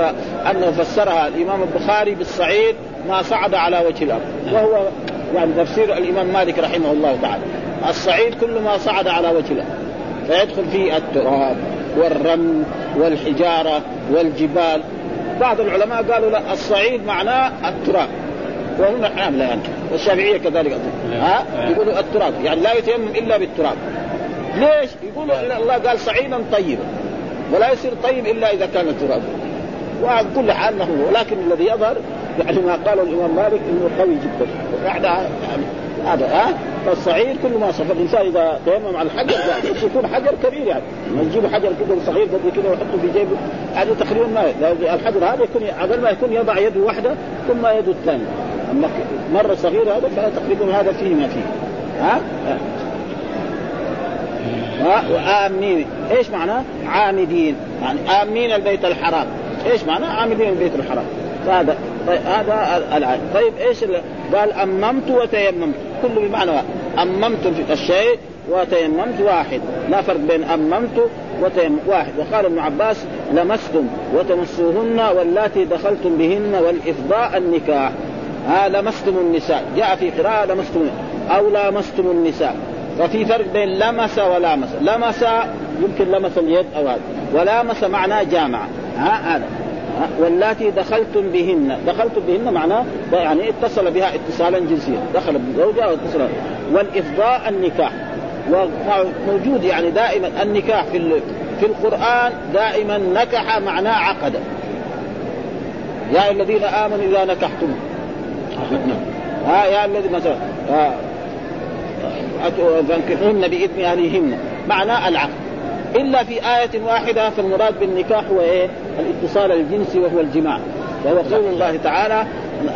أنه فسرها الإمام البخاري بالصعيد ما صعد على وجه الأرض. وهو يعني تفسير الإمام مالك رحمه الله تعالى. الصعيد كل ما صعد على وجه الأرض. فيدخل فيه التراب. والرمل والحجارة والجبال. بعض العلماء قالوا لا الصعيد معناه التراب. وهم حامله يعني والشافعية كذلك ها؟ يقولوا التراب. يعني لا يتيمم إلا بالتراب. ليش؟ يقولوا الله قال صعيدا طيبا. ولا يصير طيب إلا إذا كان تراب وعلى كل حال له. ولكن الذي يظهر يعني ما قاله الإمام مالك إنه قوي جدا. بعد هذا ها؟ فالصعيد كل ما صفر الإنسان إذا تيمم على الحجر يكون حجر كبير يعني. ما تجيب حجر كده صغير قد كده ويحطه في جيبه. هذا تقريبا ما الحجر هذا يكون قبل ما يكون يضع يده واحدة ثم يده الثانية. أما مرة صغيره هذا فتقريبا هذا فيه ما فيه. ها؟ وآمين إيش معناه؟ عامدين. يعني آمين البيت الحرام. إيش معناه؟ عامدين البيت الحرام. فهذا طيب هذا الآية طيب إيش قال أممت وتيممت. كله بمعنى واحد. أممت الشيء وتيممت واحد. لا فرق بين أممت وتيمم واحد. وقال ابن عباس لمستم وتمسوهن واللاتي دخلتم بهن والإفضاء النكاح. ها لمستم النساء. جاء في قراءة لمستم أو لامستم النساء. ففي فرق بين لمس ولامس. لمس يمكن لمس اليد أو هذا. ولامس معناه جامع. ها هذا. واللاتي دخلتم بهن دخلتم بهن معناه يعني اتصل بها اتصالا جنسيا دخل بزوجها واتصل والافضاء النكاح وموجود يعني دائما النكاح في في القران دائما نكح معناه عقد يا الذين امنوا اذا نكحتم ها يا الذي مثلا فانكحوهن بإذن أهلهن معنى العقد إلا في آية واحدة فالمراد بالنكاح هو إيه؟ الاتصال الجنسي وهو الجماع. وهو قول الله تعالى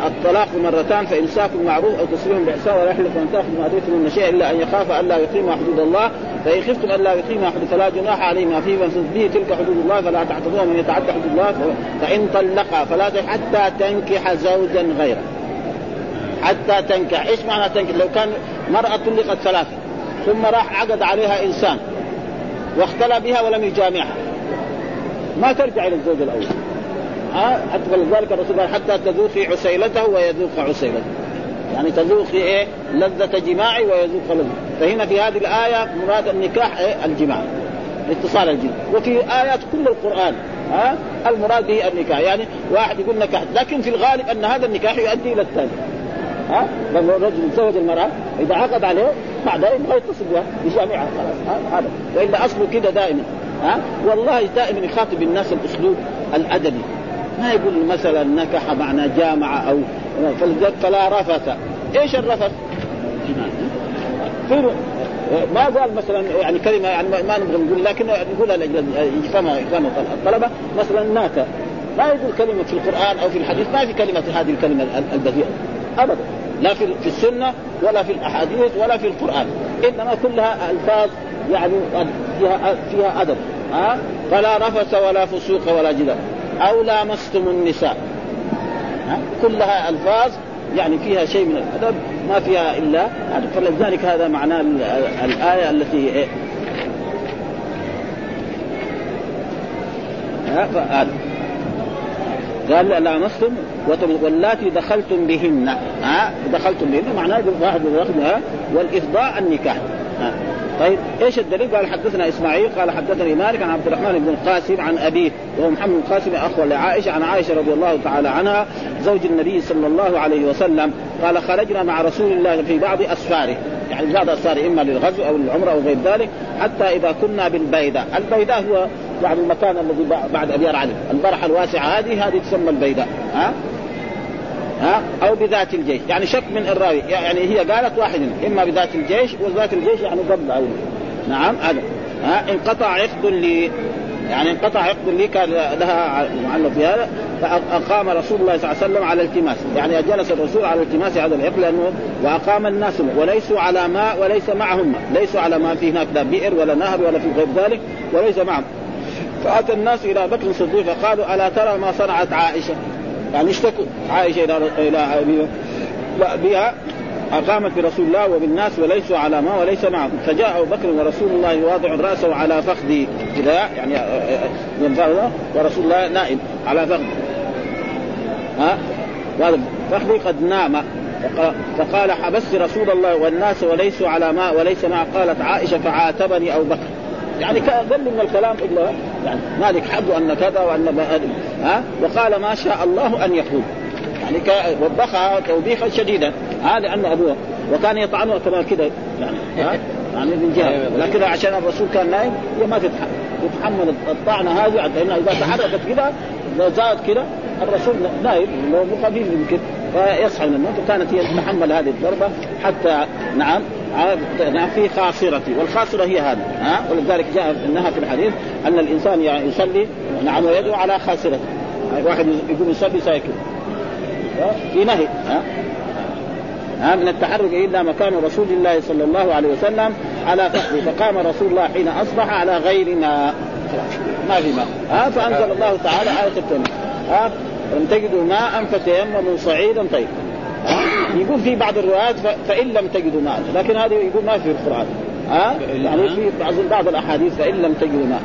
الطلاق مرتان فإمساك معروف أو تسليم بإحسان ولا يحلف أن تأخذ ما من شيء إلا أن يخاف ألا يقيم حدود الله. فإن خفتم ألا يقيم حدود فلا جناح عليهما فيما به تلك حدود الله فلا تعتدوها من يتعدى حدود الله فإن طلقها فلا حتى تنكح زوجا غيره. حتى تنكح. إيش معنى تنكح؟ لو كان مرأة طلقت ثلاثة ثم راح عقد عليها إنسان واختلى بها ولم يجامعها. ما ترجع إلى الزوج الأول. ها؟ حتى فلذلك الرسول قال حتى تذوقي عسيلته ويذوق عسيلته. يعني تذوقي إيه؟ لذة جماعي ويذوق لذة. فهنا في هذه الآية مراد النكاح إيه؟ الجماع. اتصال الجنس وفي آيات كل القرآن. ها؟ المراد به النكاح. يعني واحد يقول نكاح. لكن في الغالب أن هذا النكاح يؤدي إلى الثاني ها؟ لما الرجل يتزوج المرأة إذا عقد عليه بعدها يبغى يتصل بها يجامعها خلاص هذا. وإلا أصله كده دائما. ها؟ والله دائما يخاطب الناس الأسلوب الأدبي. ما يقول مثلا نكح معنى جامع أو فلا رفث. إيش الرفث؟ في ما قال مثلا يعني كلمة يعني ما نبغى نقول لكن نقولها يفهمها يفهمها الطلبة. مثلا ناتا ما يقول كلمة في القرآن أو في الحديث. ما في كلمة هذه الكلمة البذيئة. ابدا. لا في في السنة ولا في الأحاديث ولا في القرآن. إنما كلها ألفاظ يعني فيها فيها أدب. ها؟ فلا رفث ولا فسوق ولا جدال. أو لامستم النساء. ها؟ كلها ألفاظ يعني فيها شيء من الأدب ما فيها إلا فلذلك هذا معناه الآية التي إيه؟ ها؟ قال لامستم واللاتي دخلتم بهن. ها؟ دخلتم بهن معناه واحد دخلها والإفضاء النكاح. ها؟ طيب إيش الدليل؟ قال حدثنا إسماعيل قال حدثني مالك عن عبد الرحمن بن القاسم عن أبيه وهو محمد بن القاسم أخو لعائشة عن عائشة رضي الله تعالى عنها زوج النبي صلى الله عليه وسلم قال خرجنا مع رسول الله في بعض أسفاره. يعني بعض أسفاره إما للغزو أو للعمرة أو غير ذلك حتى إذا كنا بالبيداء، البيداء هو يعني المكان الذي بعد ابيار علي، البرحة الواسعة هذه هذه تسمى البيداء. ها؟ ها؟ أو بذات الجيش. يعني شك من الراوي. يعني هي قالت واحد إما بذات الجيش وذات الجيش يعني قبل أو نعم هذا. ها؟ انقطع عقد لي. يعني انقطع عقد لي كان لها معلق في هذا. فأقام رسول الله صلى الله عليه وسلم على التماس. يعني جلس الرسول على التماس هذا العقد لأنه وأقام الناس وليسوا على ماء وليس معهم. ليسوا على ماء في هناك لا بئر ولا نهر ولا في غير ذلك وليس معهم. فأتى الناس إلى بكر الصديق فقالوا ألا ترى ما صنعت عائشة؟ يعني اشتكوا. عائشة إلى إلى بها أقامت برسول الله وبالناس وليسوا على ما وليس معهم. فجاء أبو بكر ورسول الله واضع رأسه على فخذي كذا يعني ورسول الله نائم على فخذي ها؟ فخذي قد نام. فقال حبست رسول الله والناس وليسوا على ماء وليس مع قالت عائشة فعاتبني أبو بكر. يعني قل من الكلام إلا يعني مالك حد أن كذا وأن ها؟ وقال ما شاء الله أن يقول. يعني وبخها توبيخا شديدا. هذا لأنه ابوها وكان يطعنها كمان كذا يعني ها؟ يعني من جهة. لكن عشان الرسول كان نايم هي ما تتحمل الطعنه هذه. لانها إذا تحركت كذا لو زادت كذا الرسول نايم. لو خفيف يمكن. فيصحى من الموت وكانت هي تتحمل هذه الضربة حتى نعم نعم في خاصرتي. والخاصرة هي هذا ها؟ ولذلك جاء انها في الحديث أن الإنسان يعني يصلي نعم ويدعو على خاصرته. واحد يقوم يصلي ساكت في نهي ها؟ ها؟ من التحرك الا مكان رسول الله صلى الله عليه وسلم على فخذه فقام رسول الله حين أصبح على غير ماء ما في ماء ها؟ فأنزل الله تعالى آية التيمم ها؟ لم تجدوا ماء فتيمموا صعيدا طيب يقول في بعض الروايات فإن لم تجدوا ماء لكن هذا يقول ما في القرآن. ها؟ يعني في بعض بعض الأحاديث فإن لم تجدوا ماء.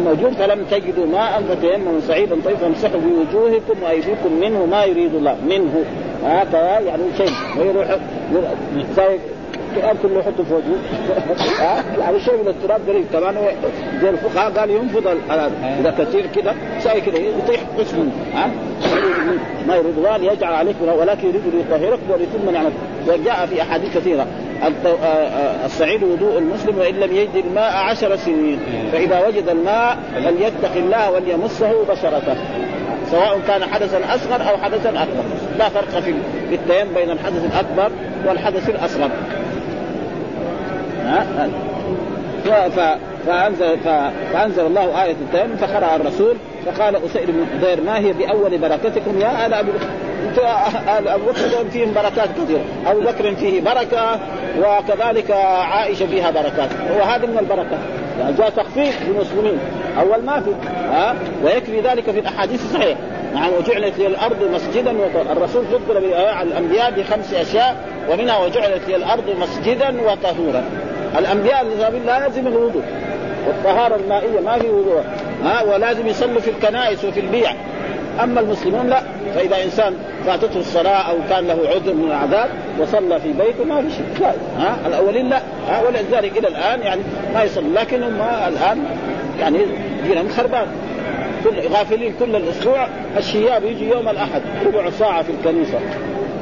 موجود فلم تجدوا ماء فتيمموا صعيدا طيب فامسحوا بوجوهكم وأيديكم منه ما يريد الله. منه. هكذا يعني شيء ويروح التراب كله يحطه في وجهه. يعني شيء من التراب قريب كمان زي الفقهاء قال ينفض إذا كثير كذا شيء كذا يطيح قسم ها؟ ما يريد الله يجعل عليكم ولكن يريد ليطهركم وليتم نعمته وجاء في أحاديث كثيرة الصعيد وضوء المسلم وإن لم يجد الماء عشر سنين فإذا وجد الماء فليتق الله وليمسه بشرته. سواء كان حدثا أصغر أو حدثا أكبر. لا فرق في التيم بين الحدث الأكبر والحدث الأصغر. ها؟ فانزل فأنزل الله آية التيمم فقرأ الرسول فقال أسير بن حضير ما هي بأول بركتكم يا آل أبي آل أبو بكر فيهم بركات كثيرة. أبو بكر فيه بركة وكذلك عائشة فيها بركات. وهذه من البركات. يعني جاء تخفيف للمسلمين. أول ما في ها؟ ويكفي ذلك في الأحاديث الصحيحة. نعم وجعلت لي الأرض مسجدا الرسول فضل الأنبياء بخمس أشياء ومنها وجعلت لي الأرض مسجدا وطهورا. الأنبياء لازم الوضوء. والطهارة المائية ما في وضوء. ها ولازم يصلوا في الكنائس وفي البيع. أما المسلمون لا. فإذا إنسان فاتته الصلاة أو كان له عذر من العذاب وصلى في بيته ما في شيء. لا. ها الأولين لا. ها ولذلك إلى الآن يعني ما يصلي لكن هم الآن يعني دينهم خربان. كل غافلين كل الأسبوع. الشياب يجي يوم الأحد ربع ساعة في الكنيسة.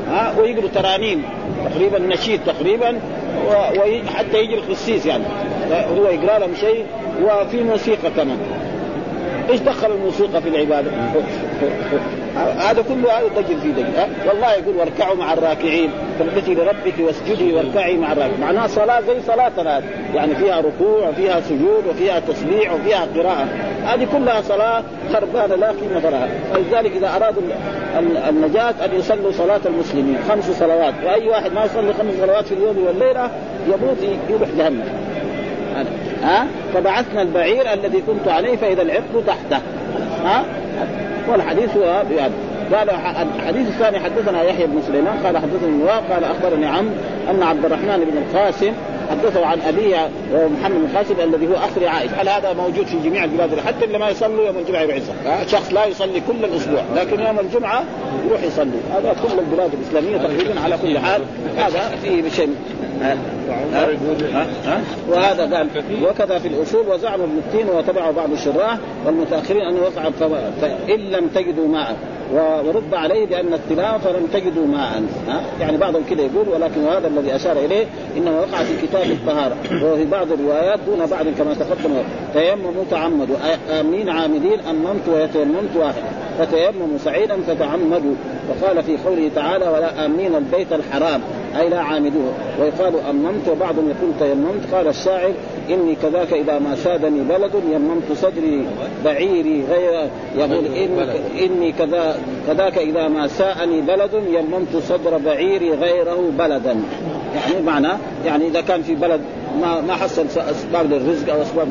ها ويقروا ترانيم تقريبا نشيد تقريبا وحتى يجي القسيس يعني هو يقرأ لهم شيء وفي موسيقى كمان إيش دخل الموسيقى في العبادة؟ هذا كله هذا دجل في دجل والله يقول واركعوا مع الراكعين فابتي لربك واسجدي واركعي مع الراكعين. معناها صلاة زي صلاتنا هذه يعني فيها ركوع وفيها سجود وفيها تسبيح وفيها قراءة. هذه كلها صلاة خربانة لا قيمة لها. فلذلك إذا أرادوا النجاة أن يصلوا صلاة المسلمين خمس صلوات. وأي واحد ما يصلي خمس صلوات في اليوم والليلة يموت يروح جهنم. ها؟ فبعثنا البعير الذي كنت عليه فإذا العقد تحته. ها؟ والحديث هو بهذا قال الحديث الثاني حدثنا يحيى بن سليمان قال حدثني قال أخبرني عم أن عبد الرحمن بن القاسم حدثه عن وهو محمد بن قاسم الذي هو أخ عائشه هل هذا موجود في جميع البلاد؟ حتى اللي ما يصلوا يوم الجمعة بعزه شخص لا يصلي كل الأسبوع لكن يوم الجمعة يروح يصلي. هذا كل البلاد الإسلامية تقريبا على كل حال. هذا فيه شيء؟ وهذا قال وكذا في الأصول وزعم ابن التين وتبعه بعض الشراح والمتأخرين انه وقع فإن لم تجدوا ماء ورد عليه بأن التلاوه فلم تجدوا ماء؟ يعني بعضهم كده يقول ولكن هذا الذي أشار إليه انه وقع في كتاب الطهارة. وهو في بعض الروايات دون بعض كما تقدم. تيمموا تعمدوا امين عامدين اممت ويتيممت واحد. فتيمموا سعيدا فتعمدوا. وقال في قوله تعالى ولا امين البيت الحرام. أي لا عامدوه. ويقال اممت وبعضهم يقول تيممت. قال الشاعر إني كذاك إذا ما سادني بلد يممت صدري بعيري غير يقول إن إني كذا كذاك إذا ما ساءني بلد يممت صدر بعيري غيره بلدا. يعني معنى يعني إذا كان في بلد ما ما حصل أسباب للرزق أو أسباب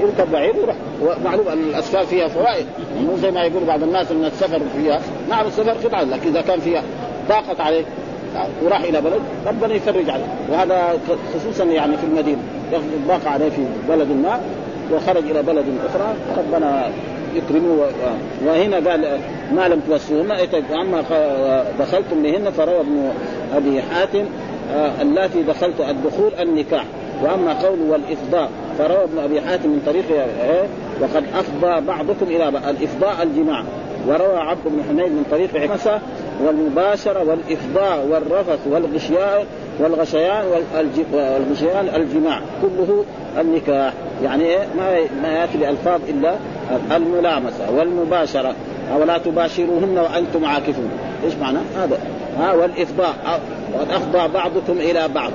يركب بعير ويروح. معلوم أن الاسفار فيها فوائد. مو زي ما يقول بعض الناس إن السفر فيها نعم السفر قطعه لكن إذا كان فيها ضاقت عليه وراح إلى بلد ربنا يفرج عليه وهذا خصوصا يعني في المدينة. ضاق عليه في بلد ما وخرج إلى بلد أخرى. ربنا يكرمه وهنا قال ما لم توسوهن أما دخلتم بهن فروى ابن أبي حاتم اللاتي دخلت الدخول النكاح. وأما قول والإفضاء فروى ابن أبي حاتم من طريق وقد أفضى بعضكم إلى الإفضاء الجماع. وروى عبد بن حميد من طريق عكسة والمباشرة والإفضاء والرفث والغشيان والغشيان والغشيان الجماع كله النكاح. يعني إيه؟ ما ما يأتي بألفاظ إلا الملامسة والمباشرة. ولا تباشروهن وأنتم عاكفون. إيش معنى؟ هذا. ها والإفضاء وقد أفضى بعضكم إلى بعض.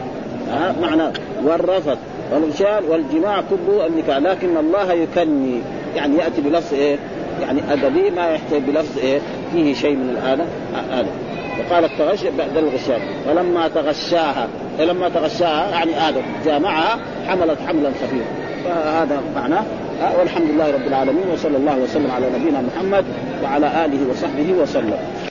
ها معنى والرفث والغشيان والجماع كله النكاح. لكن الله يكني. يعني يأتي بلفظ إيه؟ يعني أدبي ما يحتاج بلفظ إيه فيه شيء من الآلة آلة وقال التغشى بعد الغشاء. فلما تغشاها فلما تغشاها يعني آدم جامعها حملت حملا خفيفا. فهذا معناه. والحمد لله رب العالمين وصلى الله وسلم على نبينا محمد وعلى آله وصحبه وسلم.